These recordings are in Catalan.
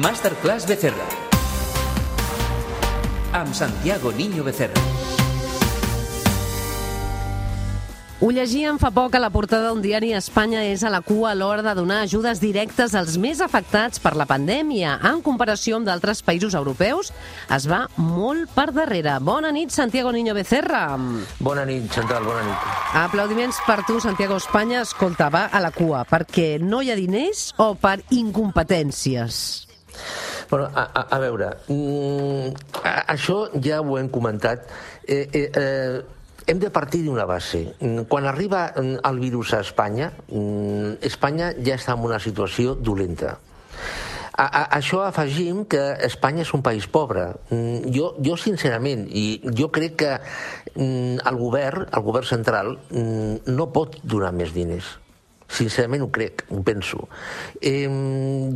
Masterclass Becerra. Amb Santiago Niño Becerra. Ho llegíem fa poc a la portada d'un diari Espanya és a la cua a l'hora de donar ajudes directes als més afectats per la pandèmia. En comparació amb d'altres països europeus, es va molt per darrere. Bona nit, Santiago Niño Becerra. Bona nit, Chantal, bona nit. Aplaudiments per tu, Santiago Espanya. Escolta, va a la cua, perquè no hi ha diners o per incompetències? Bueno, a, a, a veure, mm, a, això ja ho hem comentat. Eh, eh, eh, hem de partir d'una base. Mm, Quan arriba mm, el virus a Espanya, mm, Espanya ja està en una situació dolenta. A, a, això afegim que Espanya és un país pobre. Jo, jo sincerament, i jo crec que el govern, el govern central, no pot donar més diners. Sincerament ho crec, ho penso. Eh,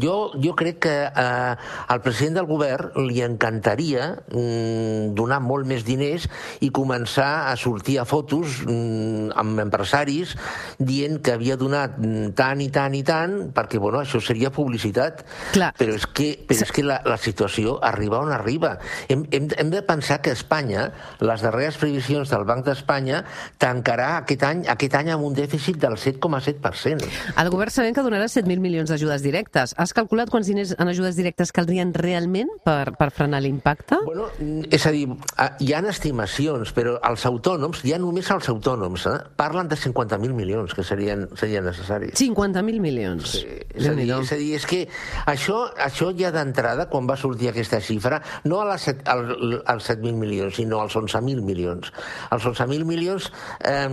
jo, jo crec que eh, al president del govern li encantaria mm, donar molt més diners i començar a sortir a fotos mm, amb empresaris dient que havia donat mm, tant i tant i tant, perquè bueno, això seria publicitat. Clar. Però és que, però és que la, la situació arriba on arriba. Hem, hem, hem de pensar que Espanya, les darreres previsions del Banc d'Espanya, tancarà aquest any, aquest any amb un dèficit del 7,7%. El govern sabem que donarà 7.000 milions d'ajudes directes. Has calculat quants diners en ajudes directes caldrien realment per, per frenar l'impacte? Bueno, és a dir, ah, hi ha estimacions, però els autònoms, ja només els autònoms, eh, parlen de 50.000 milions que serien, serien necessaris. 50.000 milions. Sí, és, a dir, és a dir, és que això, això ja d'entrada, quan va sortir aquesta xifra, no a les set- al- als 7.000 milions, sinó als 11.000 milions. Els 11.000 milions, eh,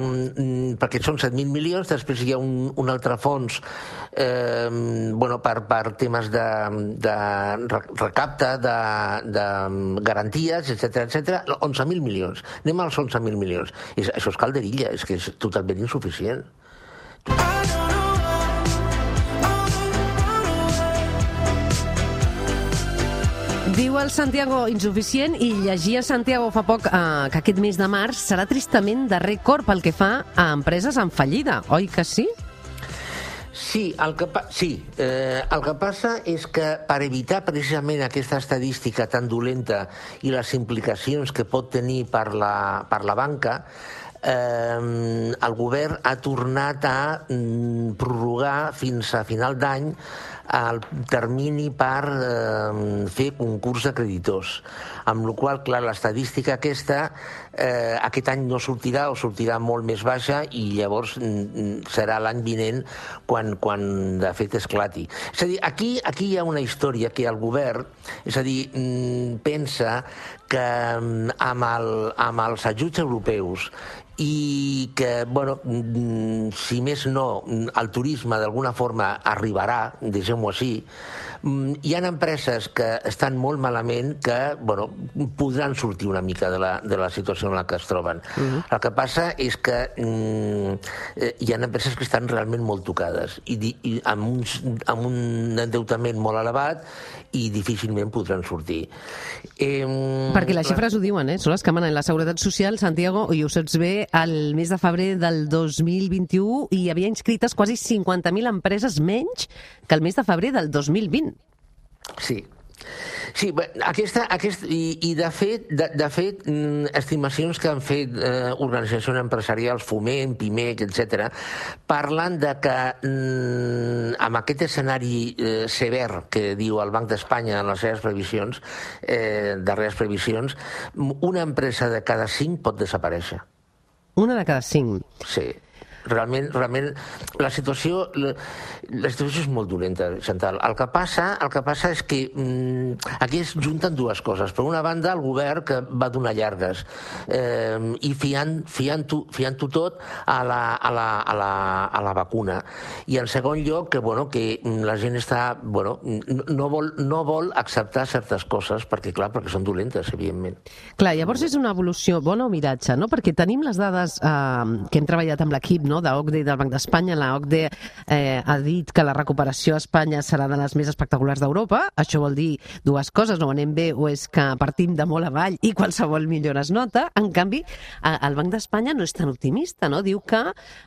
perquè són 7.000 milions, després hi ha un, un altre fons eh, bueno, per, per temes de, de re- recapte, de, de garanties, etc etc. 11.000 milions. Anem als 11.000 milions. És, això és calderilla, és que és totalment insuficient. Diu el Santiago insuficient i llegia Santiago fa poc eh, que aquest mes de març serà tristament de rècord pel que fa a empreses en fallida, oi que sí? Sí, el que, sí eh, el que passa és que per evitar precisament aquesta estadística tan dolenta i les implicacions que pot tenir per la, per la banca, eh, el govern ha tornat a mm, prorrogar fins a final d'any el termini per eh, fer concurs de creditors. Amb la qual clar, l'estadística aquesta eh, aquest any no sortirà o sortirà molt més baixa i llavors mm, serà l'any vinent quan, quan de fet esclati. És a dir, aquí, aquí hi ha una història que el govern, és a dir, mm, pensa que mm, amb, el, amb els ajuts europeus i que, bueno, mm, si més no, mm, el turisme d'alguna forma arribarà, deixem-ho així, mm, hi ha empreses que estan molt malament que, bueno, podran sortir una mica de la, de la situació en la que es troben. Uh -huh. El que passa és que mm, eh, hi ha empreses que estan realment molt tocades i, i amb, uns, amb un endeutament molt elevat i difícilment podran sortir. Eh, Perquè les xifres ho diuen, eh? Són les que manen la Seguretat Social, Santiago, i ho saps bé, el mes de febrer del 2021 hi havia inscrites quasi 50.000 empreses menys que el mes de febrer del 2020. Sí. Sí, aquesta, aquest, i, i de fet, de, de fet mm, estimacions que han fet eh, organitzacions empresarials, Foment, PIMEC, etc, parlen de que mm, amb aquest escenari eh, sever que diu el Banc d'Espanya en les seves previsions, eh, darreres previsions, una empresa de cada cinc pot desaparèixer. Una de cada cinc. Sí. Realment, realment la situació, la, la situació és molt dolenta, Chantal. El que passa, el que passa és que mm, aquí es junten dues coses. Per una banda, el govern que va donar llargues eh, i fiant-ho fiant fiant tot a la, a, la, a, la, a la vacuna. I en segon lloc, que, bueno, que la gent està, bueno, no, vol, no vol acceptar certes coses perquè, clar, perquè són dolentes, evidentment. Clar, llavors és una evolució bona o miratge, no? Perquè tenim les dades eh, que hem treballat amb l'equip, d'OCDE i del Banc d'Espanya. La OCDE eh, ha dit que la recuperació a Espanya serà de les més espectaculars d'Europa. Això vol dir dues coses, no anem bé o és que partim de molt avall i qualsevol millora es nota. En canvi, el Banc d'Espanya no és tan optimista, no? Diu que,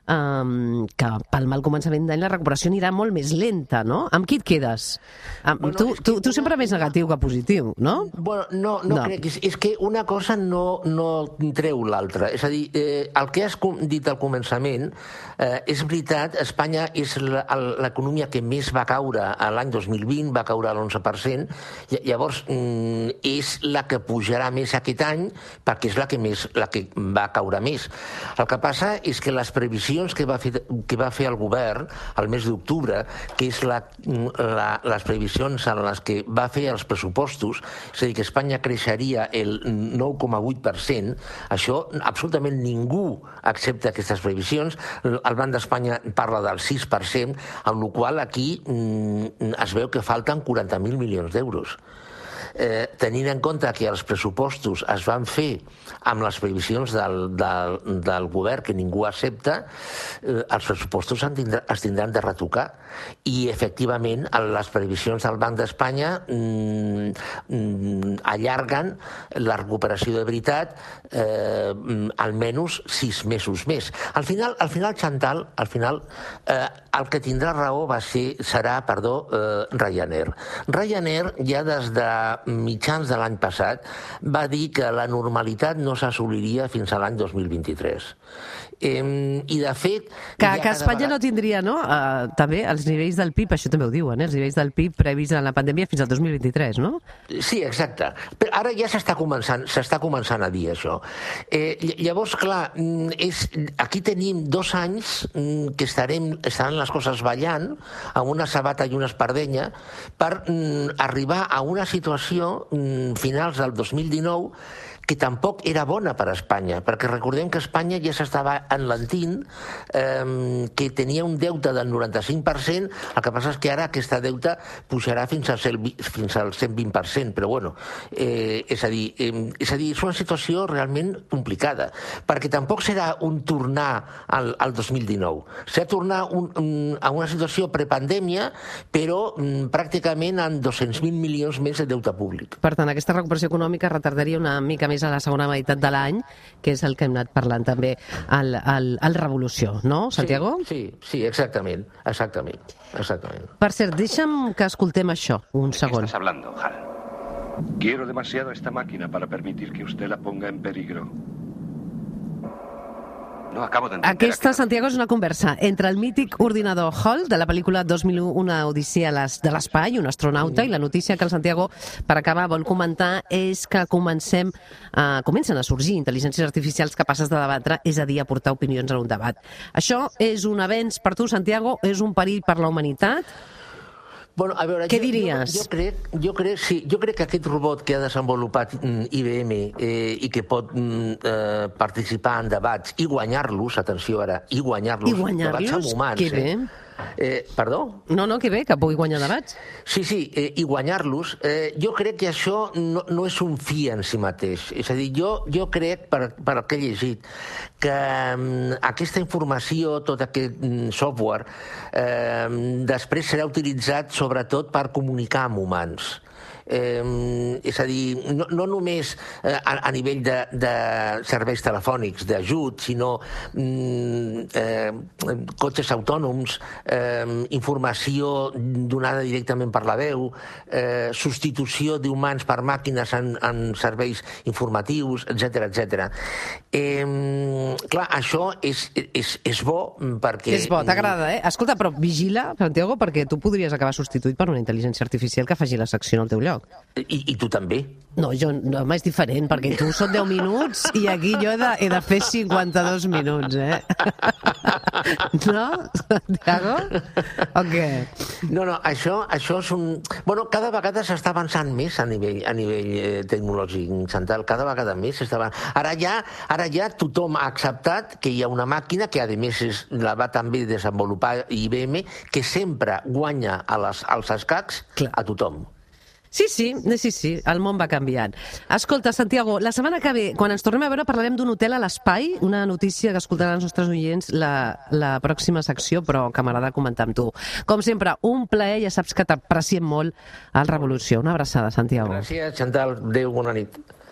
eh, que pel mal començament d'any la recuperació anirà molt més lenta, no? Amb qui et quedes? Amb, Bueno, tu, tu, tu sempre més negatiu que positiu, no? Bueno, no, no, No. no. crec. És, és que una cosa no, no treu l'altra. És a dir, eh, el que has dit al començament, eh, és veritat, Espanya és l'economia que més va caure l'any 2020, va caure a l'11%, Lla- llavors mm, és la que pujarà més aquest any perquè és la que, més, la que va caure més. El que passa és que les previsions que va fer, que va fer el govern al mes d'octubre, que és la, la, les previsions en les que va fer els pressupostos, és a dir, que Espanya creixeria el 9,8%, això absolutament ningú accepta aquestes previsions. El Banc d'Espanya parla del 6%, amb la qual aquí mm, es veu que falten 40.000 milions d'euros eh, tenint en compte que els pressupostos es van fer amb les previsions del, del, del govern que ningú accepta, eh, els pressupostos en tindrà, es tindran de retocar. I, efectivament, les previsions del Banc d'Espanya mm, mm, allarguen la recuperació de veritat eh, almenys sis mesos més. Al final, al final Chantal, al final, eh, el que tindrà raó va ser, serà, perdó, eh, Ryanair. Ryanair ja des de mitjans de l'any passat va dir que la normalitat no s'assoliria fins a l'any 2023. Eh, I, de fet... Que, ja que Espanya vegada- no tindria, no? Uh, també els nivells del PIB, això també ho diuen, eh? els nivells del PIB previs a la pandèmia fins al 2023, no? Sí, exacte. Però ara ja s'està començant, s'està començant a dir això. Eh, ll- llavors, clar, mm, és, aquí tenim dos anys mm, que estarem, estaran les coses ballant, amb una sabata i una espardenya, per mm, arribar a una situació mm, finals del 2019 que tampoc era bona per a Espanya, perquè recordem que Espanya ja s'estava enlentint, eh, que tenia un deute del 95%, el que passa és que ara aquesta deute pujarà fins al, 100 fins al 120%, però bueno, eh, és, a dir, eh, és a dir, és una situació realment complicada, perquè tampoc serà un tornar al, al 2019, serà tornar un, un, a una situació prepandèmia, però mm, pràcticament amb 200.000 milions més de deute públic. Per tant, aquesta recuperació econòmica retardaria una mica més a la segona meitat de l'any, que és el que hem anat parlant també al, al, al Revolució, no, Santiago? Sí, sí, sí, exactament, exactament, exactament. Per cert, deixa'm que escoltem això, un ¿Qué segon. estás hablando, Hal? Quiero demasiado esta máquina para permitir que usted la ponga en peligro. No acabo de entender. Aquesta, aquello. Santiago, és una conversa entre el mític ordinador Hall de la pel·lícula 2001, una odissia de l'espai, un astronauta, i la notícia que el Santiago, per acabar, vol comentar és que comencem, uh, comencen a sorgir intel·ligències artificials capaces de debatre, és a dir, a portar opinions en un debat. Això és un avenç per tu, Santiago? És un perill per la humanitat? Bueno, a veure, Què jo, diries? Jo, jo, crec, jo, crec, sí, jo crec que aquest robot que ha desenvolupat mm, IBM eh, i que pot mm, eh, participar en debats i guanyar-los, atenció ara, i guanyar-los, I guanyar-los? debats amb humans, Que bé. Eh, perdó? No, no, que bé, que pugui guanyar debats. Sí, sí, eh, i guanyar-los. Eh, jo crec que això no, no és un fi en si mateix. És a dir, jo, jo crec, per, per el que he llegit, que mm, aquesta informació, tot aquest mm, software, eh, després serà utilitzat sobretot per comunicar amb humans. Eh, és a dir, no, no només eh, a, a nivell de, de serveis telefònics d'ajut, sinó mm, eh, cotxes autònoms, eh, informació donada directament per la veu, eh, substitució d'humans per màquines en, en serveis informatius, etc etc. Eh, clar, això és, és, és bo perquè... És bo, t'agrada, eh? Escolta, però vigila, Santiago, perquè tu podries acabar substituït per una intel·ligència artificial que faci la secció al teu lloc. I, I tu també. No, jo, no, home, és diferent, perquè tu són 10 minuts i aquí jo he de, he de fer 52 minuts, eh? No, Santiago? O què? No, no, això, això és un... Bueno, cada vegada s'està avançant més a nivell, a nivell eh, tecnològic, Chantal, cada vegada més s'està avançant. Ara ja, ara ja tothom ha acceptat que hi ha una màquina que, a més, és, la va també desenvolupar IBM, que sempre guanya a les, als escacs Clar. a tothom. Sí, sí, sí, sí, el món va canviant. Escolta, Santiago, la setmana que ve, quan ens tornem a veure, parlarem d'un hotel a l'espai, una notícia que escoltaran els nostres oients la, la pròxima secció, però que m'agrada comentar amb tu. Com sempre, un plaer, ja saps que t'apreciem molt al Revolució. Una abraçada, Santiago. Gràcies, Chantal. Adéu, bona nit.